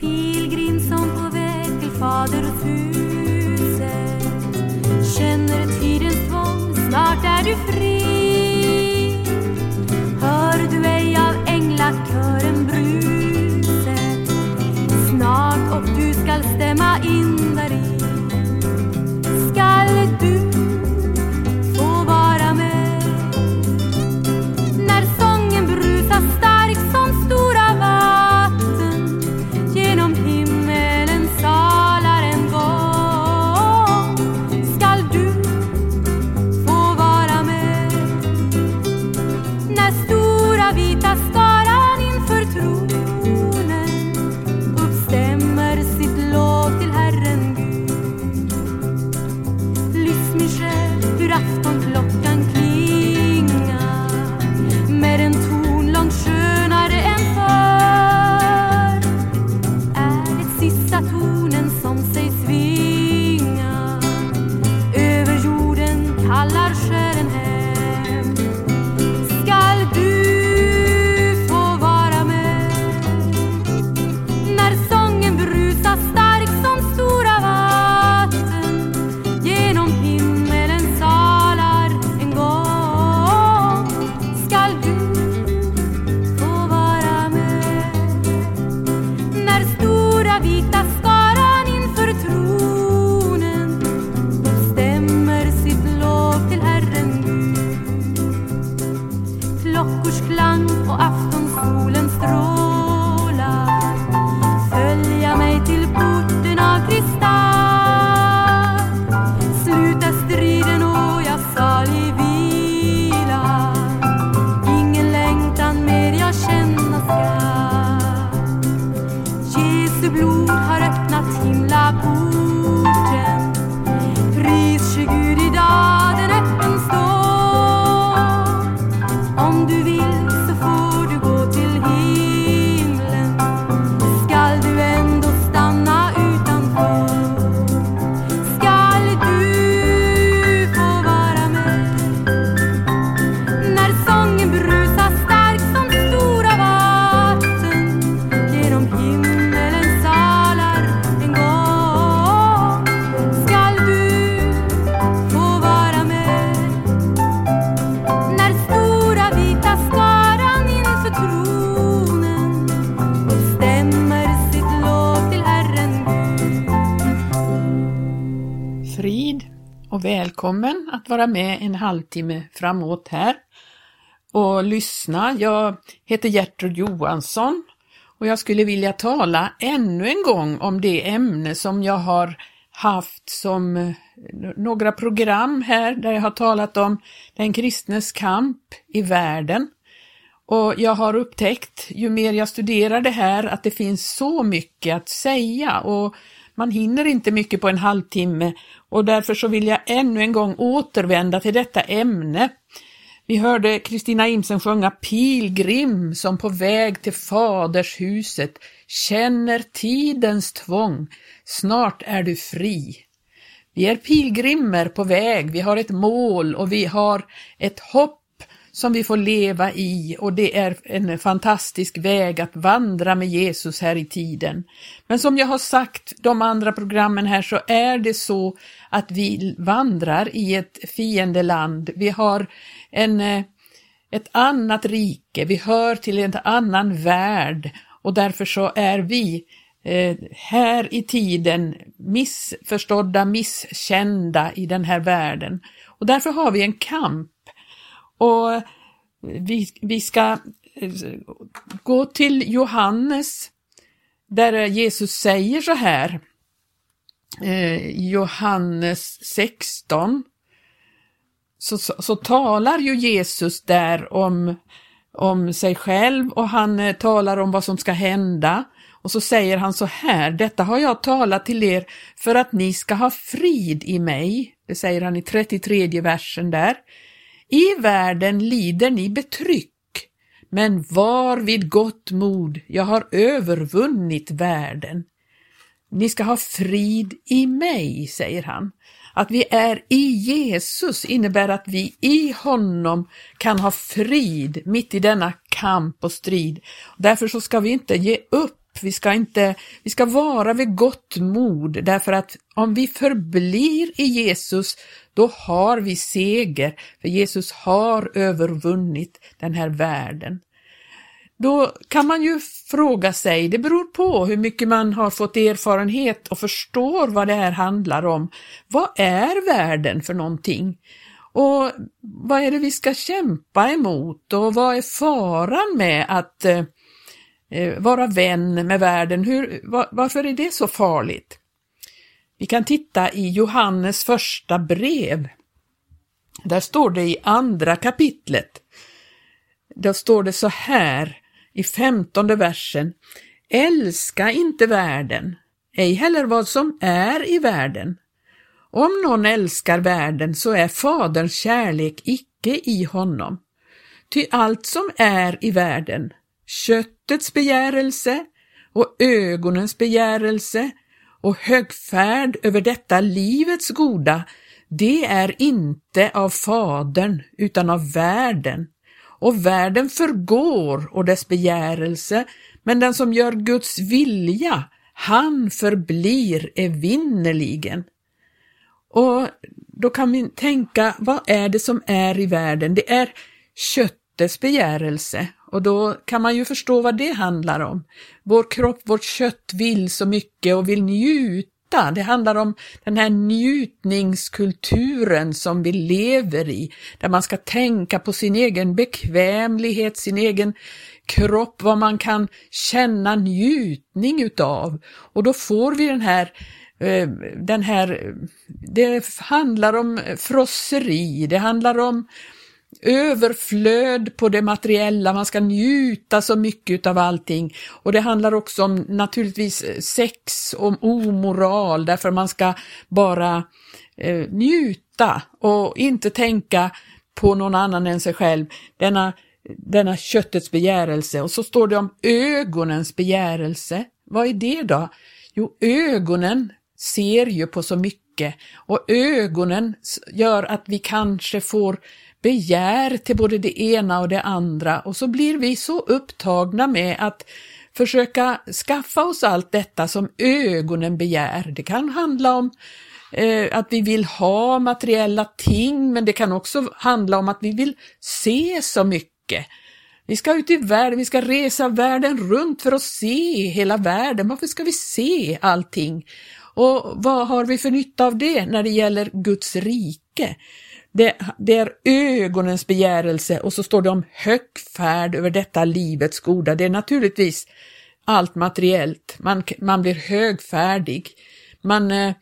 Pilgrim som på väg till fadershuset Känner tidens tvång, snart är du fri. Och välkommen att vara med en halvtimme framåt här och lyssna. Jag heter Gertrud Johansson och jag skulle vilja tala ännu en gång om det ämne som jag har haft som eh, några program här där jag har talat om den kristnes kamp i världen. Och jag har upptäckt, ju mer jag studerar det här, att det finns så mycket att säga och man hinner inte mycket på en halvtimme och därför så vill jag ännu en gång återvända till detta ämne. Vi hörde Kristina Imsen sjunga Pilgrim som på väg till fadershuset känner tidens tvång, snart är du fri. Vi är pilgrimer på väg, vi har ett mål och vi har ett hopp som vi får leva i och det är en fantastisk väg att vandra med Jesus här i tiden. Men som jag har sagt de andra programmen här så är det så att vi vandrar i ett fiendeland. Vi har en, eh, ett annat rike, vi hör till en annan värld och därför så är vi eh, här i tiden missförstådda, misskända i den här världen. Och därför har vi en kamp och vi, vi ska eh, gå till Johannes där Jesus säger så här, eh, Johannes 16, så, så, så, talar ju Jesus där om, om sig själv och han eh, talar om vad som ska hända. Och så säger han så här, detta har jag talat till er för att ni ska ha frid i mig. Det säger han i 33 versen där. I världen lider ni betryck, men var vid gott mod, jag har övervunnit världen. Ni ska ha frid i mig, säger han. Att vi är i Jesus innebär att vi i honom kan ha frid mitt i denna kamp och strid. Därför så ska vi inte ge upp vi ska inte, vi ska vara vid gott mod därför att om vi förblir i Jesus, då har vi seger, för Jesus har övervunnit den här världen. Då kan man ju fråga sig, det beror på hur mycket man har fått erfarenhet och förstår vad det här handlar om. Vad är världen för någonting? Och vad är det vi ska kämpa emot och vad är faran med att eh, Eh, vara vän med världen? Hur, var, varför är det så farligt? Vi kan titta i Johannes första brev. Där står det i andra kapitlet. Där står det så här i femtonde versen. Älska inte världen, ej heller vad som är i världen. Om någon älskar världen så är Faderns kärlek icke i honom. Ty allt som är i världen, köttets begärelse och ögonens begärelse och högfärd över detta livets goda, det är inte av Fadern utan av världen. Och världen förgår och dess begärelse, men den som gör Guds vilja, han förblir evinnerligen. Och då kan vi tänka, vad är det som är i världen? Det är köttets begärelse och då kan man ju förstå vad det handlar om. Vår kropp, vårt kött vill så mycket och vill njuta. Det handlar om den här njutningskulturen som vi lever i, där man ska tänka på sin egen bekvämlighet, sin egen kropp, vad man kan känna njutning utav. Och då får vi den här eh, den här, det handlar om frosseri, det handlar om överflöd på det materiella, man ska njuta så mycket av allting. Och det handlar också om naturligtvis eh, sex, om omoral, därför man ska bara eh, njuta och inte tänka på någon annan än sig själv. Denna, denna köttets begärelse. Och så står det om ögonens begärelse. Vad är det då? Jo, ögonen ser ju på så mycket och ögonen gör att vi kanske får begär till både det ena och det andra och så blir vi så upptagna med att försöka skaffa oss allt detta som ögonen begär. Det kan handla om eh, att vi vill ha materiella ting, men det kan också handla om att vi vill se så mycket. Vi ska ut i världen, vi ska resa världen runt för att se hela världen. Varför ska vi se allting? Och vad har vi för nytta av det när det gäller Guds rike? Det, det, är ögonens begärelse och så står det om högfärd över detta livets goda. Det är naturligtvis allt materiellt. Man, man blir högfärdig. Man eh,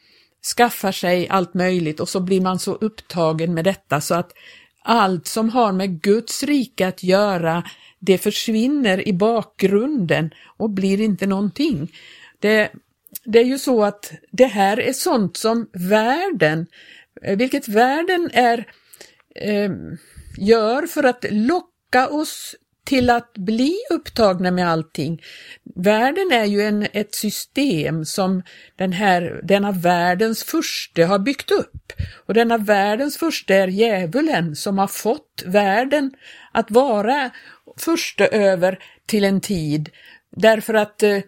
skaffar sig allt möjligt och så blir man så upptagen med detta så att allt som har med Guds rike att göra, det försvinner i bakgrunden och blir inte någonting. Det, det är ju så att det här är sånt som världen, Eh, vilket världen är, eh, gör för att locka oss till att bli upptagna med allting. Världen är ju en, ett system som den här, denna världens första har byggt upp. Och denna världens första är djävulen som har fått världen att vara första över till en tid därför att eh,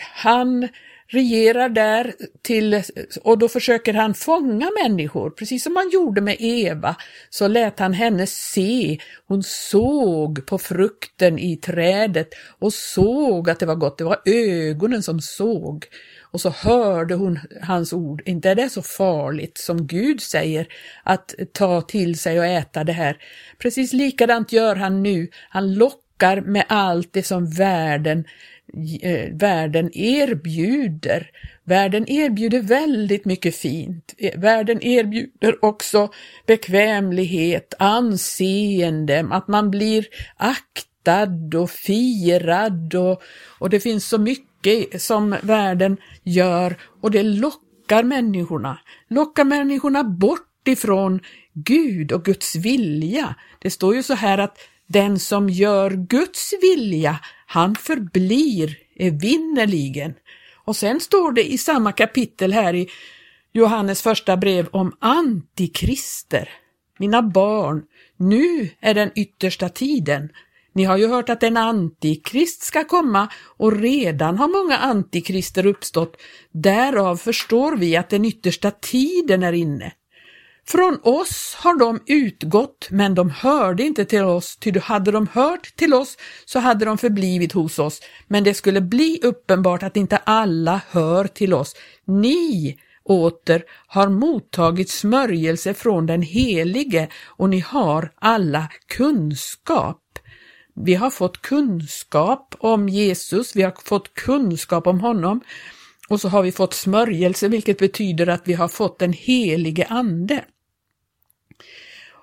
han regerar där till, och då försöker han fånga människor, precis som han gjorde med Eva, så lät han henne se, hon såg på frukten i trädet och såg att det var gott, det var ögonen som såg. Och så hörde hon hans ord, inte är det så farligt som Gud säger att ta till sig och äta det här. Precis likadant gör han nu, han lockar med allt det som världen Eh, Eh, världen erbjuder. Världen erbjuder väldigt mycket fint. Eh, världen erbjuder också bekvämlighet, anseende, att man blir aktad och firad och, och det finns så mycket som världen gör och det lockar människorna. Lockar människorna bort ifrån Gud och Guds vilja. Det står ju så här att den som gör Guds vilja, han förblir eh, evinnerligen. Och sen står det i samma kapitel här i Johannes första brev om antikrister. Mina barn, nu är den yttersta tiden. Ni har ju hört att en antikrist ska komma och redan har många antikrister uppstått. Därav förstår vi att den yttersta tiden är inne. Från oss har de utgått, men de hörde inte till oss, ty hade de hört till oss så hade de förblivit hos oss, men det skulle bli uppenbart att inte alla hör till oss. Ni åter har mottagit smörjelse från den helige och ni har alla kunskap. Vi har fått kunskap om Jesus, vi har fått kunskap om honom och så har vi fått smörjelse, vilket betyder att vi har fått den helige Ande.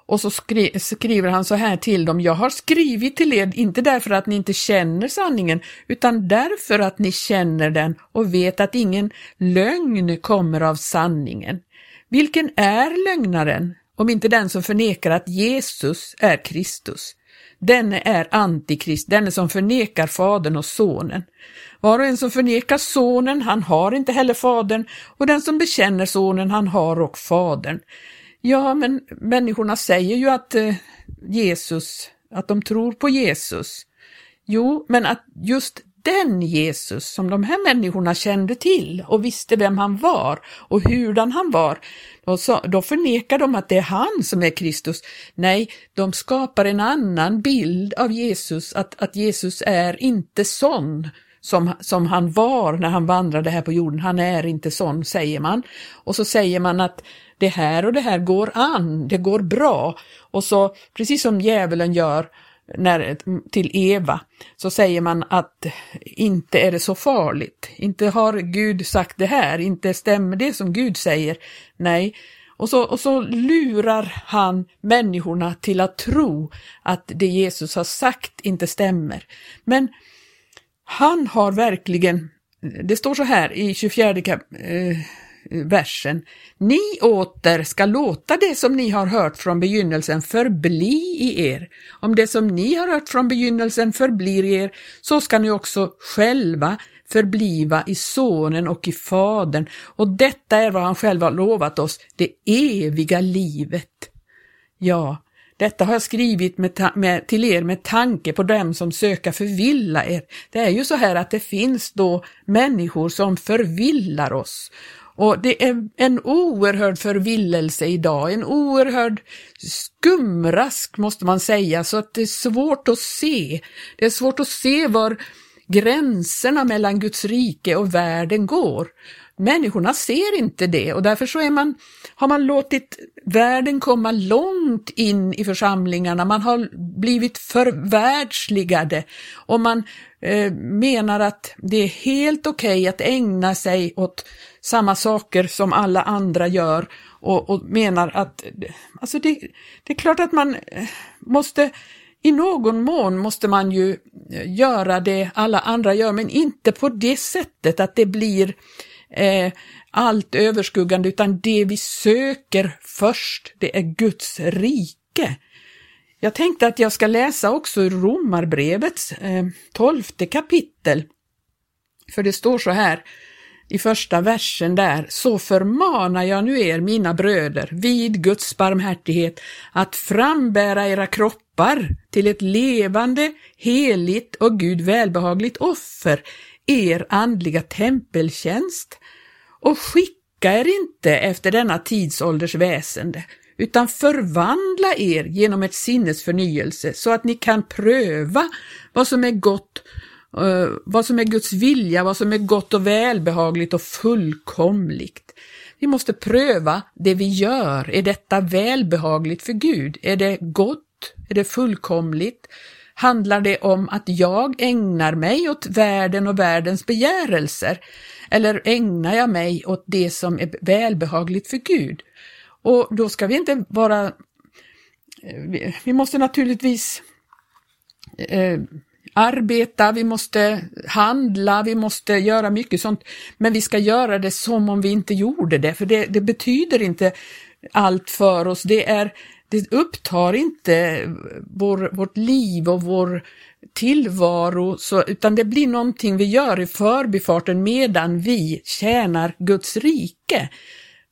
Och så skri skriver han så här till dem, jag har skrivit till er, inte därför att ni inte känner sanningen, utan därför att ni känner den och vet att ingen lögn kommer av sanningen. Vilken är lögnaren, om inte den som förnekar att Jesus är Kristus? Denne är antikrist, denne som förnekar Fadern och Sonen. Var och en som förnekar Sonen, han har inte heller Fadern, och den som bekänner Sonen, han har och Fadern. Ja, men människorna säger ju att eh, Jesus, att de tror på Jesus. Jo, men att just den Jesus som de här människorna kände till och visste vem han var och hurdan han var, då, då förnekar de att det är han som är Kristus. Nej, de skapar en annan bild av Jesus, att, att Jesus är inte sån som, som han var när han vandrade här på jorden. Han är inte sån, säger man. Och så säger man att det här och det här går an, det går bra. Och så, precis som djävulen gör när, till Eva, så säger man att inte är det så farligt. Inte har Gud sagt det här, inte stämmer det som Gud säger. Nej, och så, och så lurar han människorna till att tro att det Jesus har sagt inte stämmer. Men han har verkligen, det står så här i 24 kap, eh, versen. Ni åter ska låta det som ni har hört från begynnelsen förbli i er. Om det som ni har hört från begynnelsen förblir i er, så ska ni också själva förbliva i Sonen och i Fadern. Och detta är vad han själv har lovat oss, det eviga livet. Ja, detta har jag skrivit med, med, till er med tanke på dem som söker förvilla er. Det är ju så här att det finns då människor som förvillar oss och det är en oerhörd förvillelse idag, en oerhörd skumrask måste man säga, så att det är svårt att se. Det är svårt att se var gränserna mellan Guds rike och världen går. Människorna ser inte det och därför så är man, har man låtit världen komma långt in i församlingarna, man har blivit förvärldsligade och man eh, menar att det är helt okej okay att ägna sig åt samma saker som alla andra gör och, och menar att alltså det, det är klart att man eh, måste i någon mån måste man ju eh, göra det alla andra gör, men inte på det sättet att det blir eh, allt överskuggande, utan det vi söker först, det är Guds rike. Jag tänkte att jag ska läsa också ur Romarbrevets eh, tolfte kapitel. För det står så här i första versen där, så förmanar jag nu er, mina bröder, vid Guds barmhärtighet, att frambära era kroppar till ett levande, heligt och Gud välbehagligt offer, er andliga tempeltjänst, och skicka er inte efter denna tidsålders väsende, utan förvandla er genom ett sinnes förnyelse så att ni kan pröva vad som är gott, eh, vad som är Guds vilja, vad som är gott och välbehagligt och fullkomligt. Vi måste pröva det vi gör. Är detta välbehagligt för Gud? Är det gott? Är det fullkomligt? Handlar det om att jag ägnar mig åt världen och världens begärelser? Eller ägnar jag mig åt det som är välbehagligt för Gud? Och då ska vi inte vara... Eh, vi måste naturligtvis eh, arbeta, vi måste handla, vi måste göra mycket sånt, men vi ska göra det som om vi inte gjorde det, för det, det betyder inte allt för oss. Det, är, det upptar inte vår, vårt liv och vår tillvaro, så, utan det blir någonting vi gör i förbifarten medan vi tjänar Guds rike.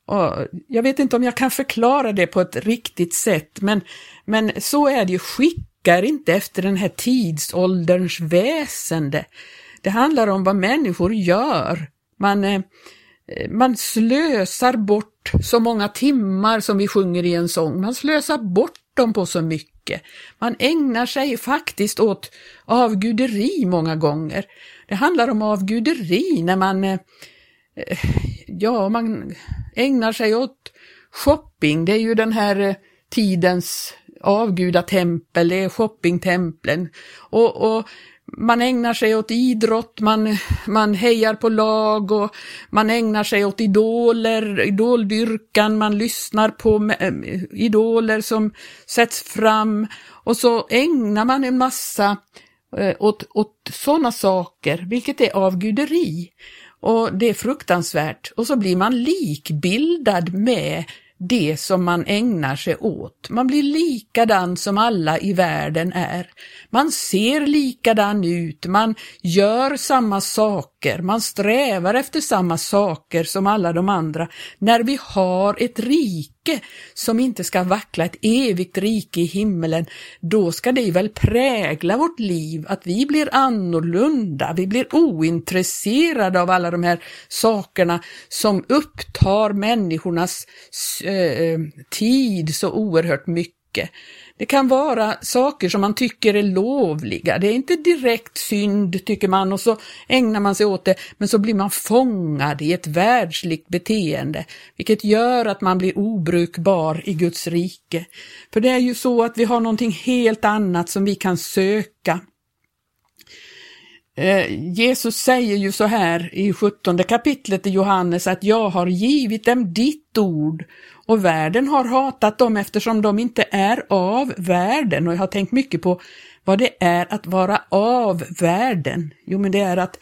Och jag vet inte om jag kan förklara det på ett riktigt sätt, men, men så är det ju. Skicka er inte efter den här tidsålderns väsende. Det handlar om vad människor gör. Man, eh, man slösar bort så många timmar som vi sjunger i en sång. Man slösar bort dem på så mycket. Man ägnar sig faktiskt åt avguderi många gånger. Det handlar om avguderi när man, eh, eh, ja, man ägnar sig åt shopping. Det är ju den här eh, tidens avgudatempel, det är shoppingtemplen. Och, och man ägnar sig åt idrott, man, man hejar på lag och man ägnar sig åt idoler, idoldyrkan, man lyssnar på eh, idoler som sätts fram och så ägnar man en massa eh, åt, åt sådana saker, vilket är avguderi. Och det är fruktansvärt. Och så blir man likbildad med det som man ägnar sig åt. Man blir likadan som alla i världen är. Man ser likadan ut, man gör samma saker, man strävar efter samma saker som alla de andra. När vi har ett rike som inte ska vackla, ett evigt rike i himmelen, då ska det väl prägla vårt liv, att vi blir annorlunda, vi blir ointresserade av alla de här sakerna som upptar människornas eh, eh, tid så oerhört mycket. Det kan vara saker som man tycker är lovliga. Det är inte direkt synd, tycker man, och så ägnar man sig åt det, men så blir man fångad i ett världsligt beteende, vilket gör att man blir obrukbar i Guds rike. För det är ju så att vi har någonting helt annat som vi kan söka. Eh, Jesus säger ju så här i 17 kapitlet i Johannes att jag har givit dem ditt ord och världen har hatat dem eftersom de inte är av världen. Och jag har tänkt mycket på vad det är att vara av världen. Jo, men det är att,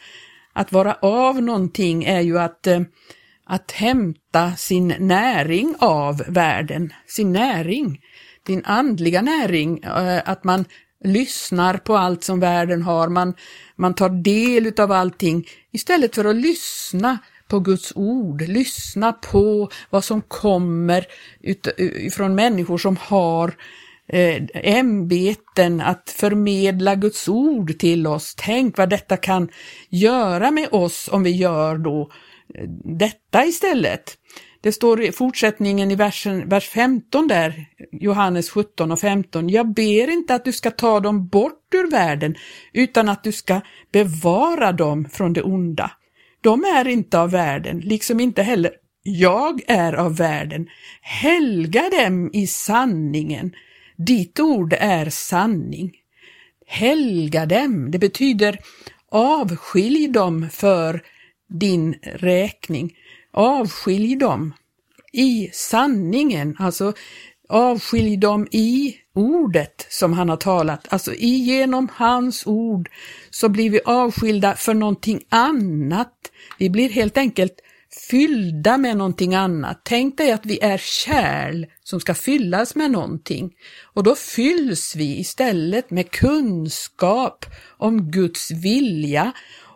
att vara av någonting är ju att, eh, att hämta sin näring av världen, sin näring, din andliga näring, eh, att man lyssnar på allt som världen har, man, man tar del av allting. Istället för att lyssna på Guds ord, lyssna på vad som kommer från människor som har eh, ämbeten att förmedla Guds ord till oss. Tänk vad detta kan göra med oss om vi gör då eh, detta istället. Det står i fortsättningen i versen, vers 15 där, Johannes 17 och 15. Jag ber inte att du ska ta dem bort ur världen, utan att du ska bevara dem från det onda. De är inte av världen, liksom inte heller jag är av världen. Helga dem i sanningen. Ditt ord är sanning. Helga dem, det betyder avskilj dem för din räkning. Avskilj dem i sanningen, alltså avskilj dem i ordet som han har talat, alltså genom hans ord så blir vi avskilda för någonting annat. Vi blir helt enkelt fyllda med någonting annat. Tänk dig att vi är kärl som ska fyllas med någonting och då fylls vi istället med kunskap om Guds vilja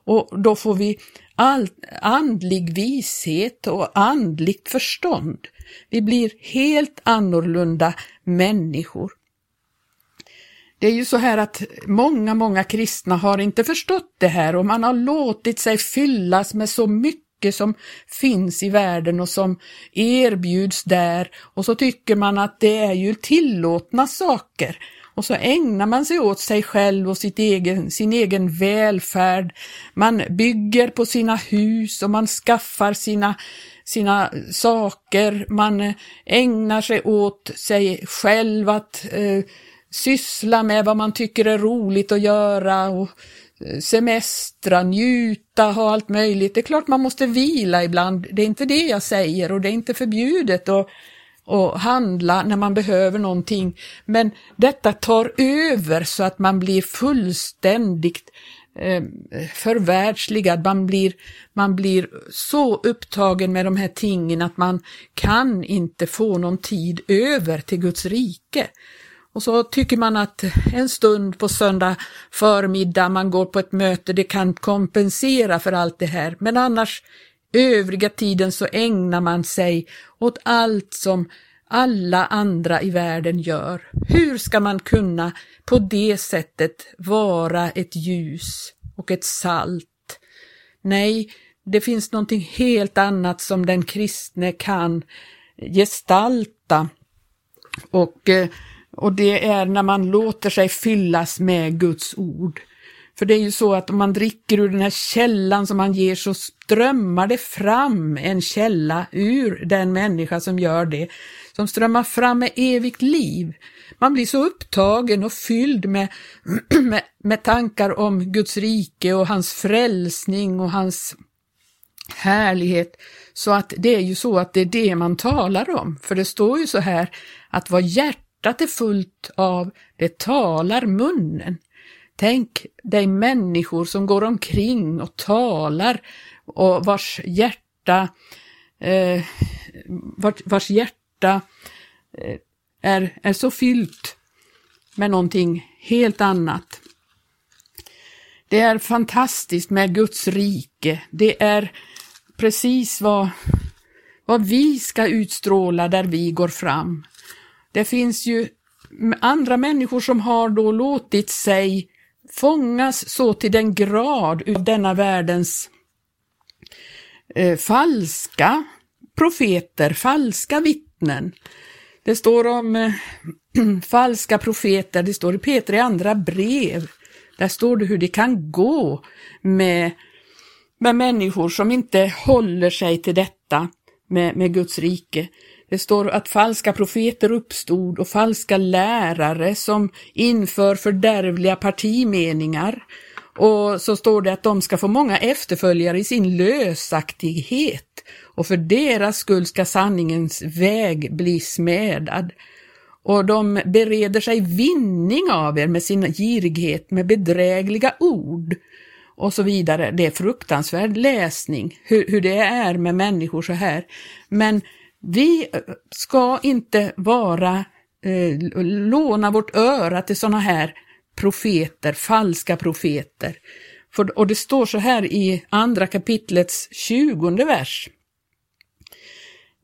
och då får vi all, andlig vishet och andligt förstånd. Vi blir helt annorlunda människor. Det är ju så här att många, många kristna har inte förstått det här och man har låtit sig fyllas med så mycket som finns i världen och som erbjuds där och så tycker man att det är ju tillåtna saker och så ägnar man sig åt sig själv och sitt egen, sin egen välfärd. Man bygger på sina hus och man skaffar sina, sina saker. Man ägnar sig åt sig själv att eh, syssla med vad man tycker är roligt att göra och eh, semestra, njuta, ha allt möjligt. Det är klart man måste vila ibland, det är inte det jag säger och det är inte förbjudet att och handla när man behöver någonting. Men detta tar över så att man blir fullständigt eh, förvärldsligad. Man blir, man blir så upptagen med de här tingen att man kan inte få någon tid över till Guds rike. Och så tycker man att en stund på söndag förmiddag, man går på ett möte, det kan kompensera för allt det här. Men annars övriga tiden så ägnar man sig åt allt som alla andra i världen gör. Hur ska man kunna på det sättet vara ett ljus och ett salt? Nej, det finns någonting helt annat som den kristne kan gestalta och, eh, och det är när man låter sig fyllas med Guds ord. För det är ju så att om man dricker ur den här källan som han ger så strömmar det fram en källa ur den människa som gör det, som strömmar fram med evigt liv. Man blir så upptagen och fylld med, med, med tankar om Guds rike och hans frälsning och hans härlighet. Så att det är ju så att det är det man talar om, för det står ju så här att vad hjärtat är fullt av, det talar munnen. Tänk dig människor som går omkring och talar och vars hjärta, eh, vars, vars hjärta eh, är, är så fyllt med någonting helt annat. Det är fantastiskt med Guds rike. Det är precis vad, vad vi ska utstråla där vi går fram. Det finns ju andra människor som har då låtit sig fångas så till den grad ur denna världens eh, falska profeter, falska vittnen. Det står om eh, falska profeter, det står i Peter i andra brev. Där står det hur det kan gå med med människor som inte håller sig till detta med, med Guds rike. Det står att falska profeter uppstod och falska lärare som inför fördärvliga partimeningar. Och så står det att de ska få många efterföljare i sin lösaktighet och för deras skull ska sanningens väg bli smädad. Och de bereder sig vinning av er med sin girighet, med bedrägliga ord och så vidare. Det är fruktansvärd läsning, hur, hur det är med människor så här. Men vi eh, ska inte vara, eh, låna vårt öra till sådana här profeter, falska profeter. För, och det står så här i andra kapitlets tjugonde vers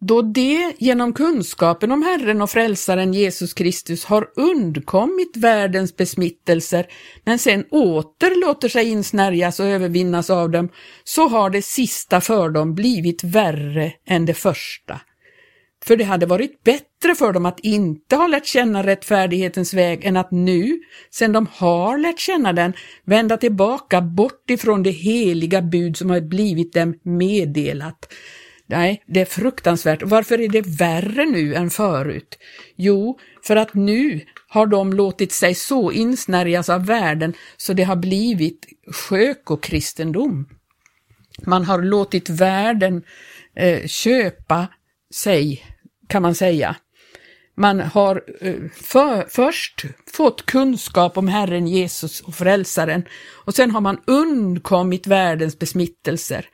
då de genom kunskapen om Herren och Frälsaren Jesus Kristus har undkommit världens besmittelser, men sen åter låter sig insnärjas och övervinnas av dem, så har det sista för dem blivit värre än det första. För det hade varit bättre för dem att inte ha lärt känna rättfärdighetens väg än att nu, sedan de har lärt känna den, vända tillbaka bort ifrån det heliga bud som har blivit dem meddelat. Nej, det är fruktansvärt. Varför är det värre nu än förut? Jo, för att nu har de låtit sig så insnärjas av världen så det har blivit sjökokristendom. Man har låtit världen eh, köpa sig, kan man säga. Man har eh, för, först fått kunskap om Herren Jesus och Frälsaren och sen har man undkommit världens besmittelser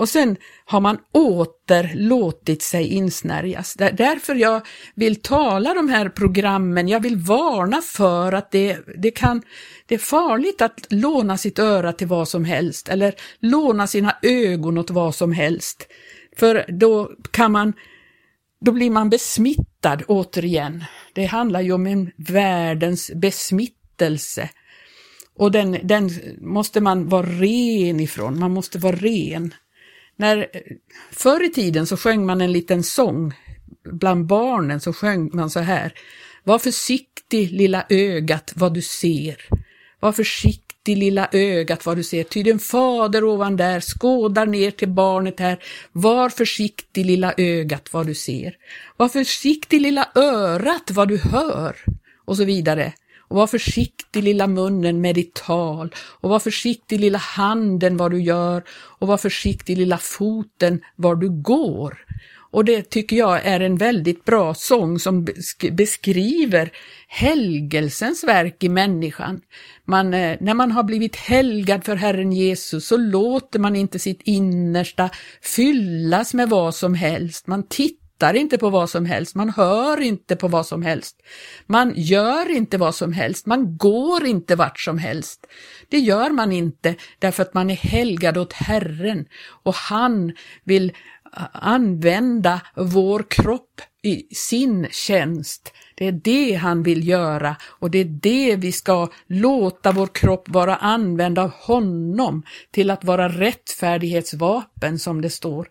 och sen har man åter låtit sig insnärjas. Därför jag vill tala de här programmen, jag vill varna för att det, det, kan, det är farligt att låna sitt öra till vad som helst eller låna sina ögon åt vad som helst. För då kan man, då blir man besmittad återigen. Det handlar ju om en världens besmittelse. Och den, den måste man vara ren ifrån, man måste vara ren. När, förr i tiden så sjöng man en liten sång, bland barnen så sjöng man så här. Var försiktig lilla ögat vad du ser. Var försiktig lilla ögat vad du ser, ty din fader ovan där skådar ner till barnet här. Var försiktig lilla ögat vad du ser. Var försiktig lilla örat vad du hör. Och så vidare. Och var försiktig lilla munnen med ditt tal och var försiktig lilla handen vad du gör och var försiktig lilla foten var du går. Och det tycker jag är en väldigt bra sång som beskriver helgelsens verk i människan. Man, eh, när man har blivit helgad för Herren Jesus så låter man inte sitt innersta fyllas med vad som helst. Man tittar inte på vad som helst, man hör inte på vad som helst, man gör inte vad som helst, man går inte vart som helst. Det gör man inte därför att man är helgad åt Herren och han vill använda vår kropp i sin tjänst. Det är det han vill göra och det är det vi ska låta vår kropp vara använd av honom till att vara rättfärdighetsvapen som det står.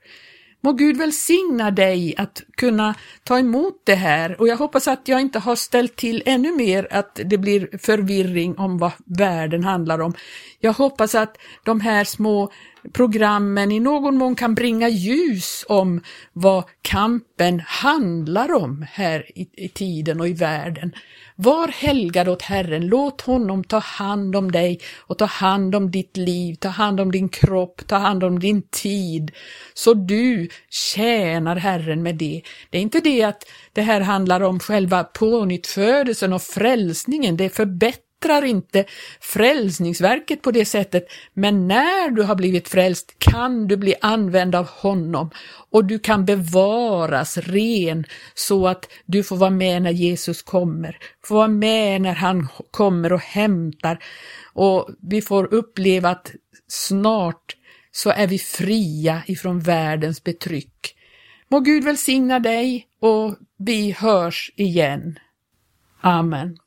Må Gud välsigna dig att kunna ta emot det här och jag hoppas att jag inte har ställt till ännu mer att det blir förvirring om vad världen handlar om. Jag hoppas att de här små programmen i någon mån kan bringa ljus om vad kampen handlar om här i, i tiden och i världen. Var helgad åt Herren, låt honom ta hand om dig och ta hand om ditt liv, ta hand om din kropp, ta hand om din tid, så du tjänar Herren med det. Det är inte det att det här handlar om själva pånyttfödelsen och frälsningen, det är förbättring förbättrar inte frälsningsverket på det sättet, men när du har blivit frälst kan du bli använd av honom och du kan bevaras ren så att du får vara med när Jesus kommer, får vara med när han kommer och hämtar och vi får uppleva att snart så är vi fria ifrån världens betryck. Må Gud välsigna dig och vi hörs igen. Amen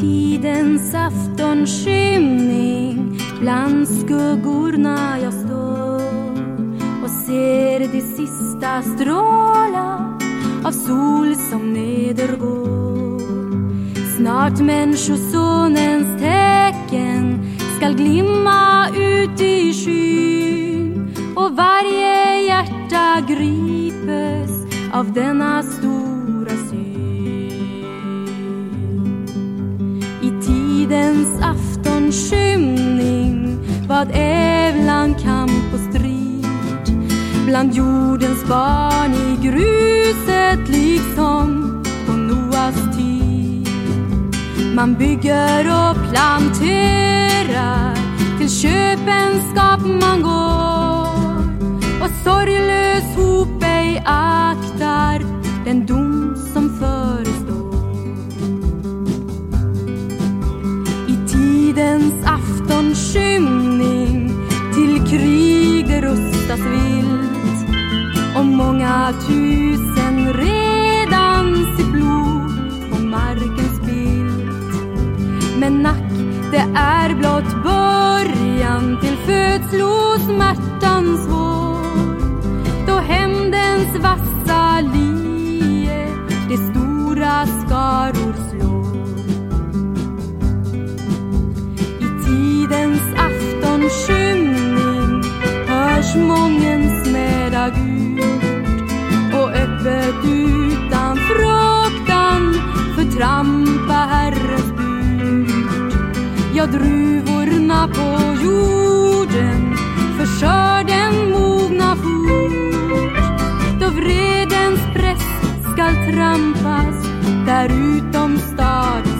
tidens aftonskymning bland skuggorna jag står och ser de sista strålar av sol som nedergår. Snart Människosonens tecken skall glimma ut i skyn och varje hjärta gripes av denna stor tidens aftonskymning vad ävlan, kamp och strid bland jordens barn i gruset liksom på Noas tid. Man bygger och planterar till köpenskap man går många tusen redan sitt blod på marken bild. Men nack, det är blott början till födslosmärtans vår Gruvorna på jorden förstör den mogna fort. Då vredens press skall trampas där utom stads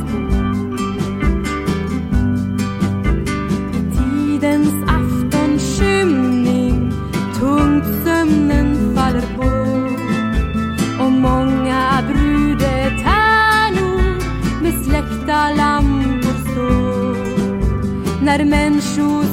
Tidens aftonskymning tungt sömnen faller på och många brudetärnor med släktalarm Er människor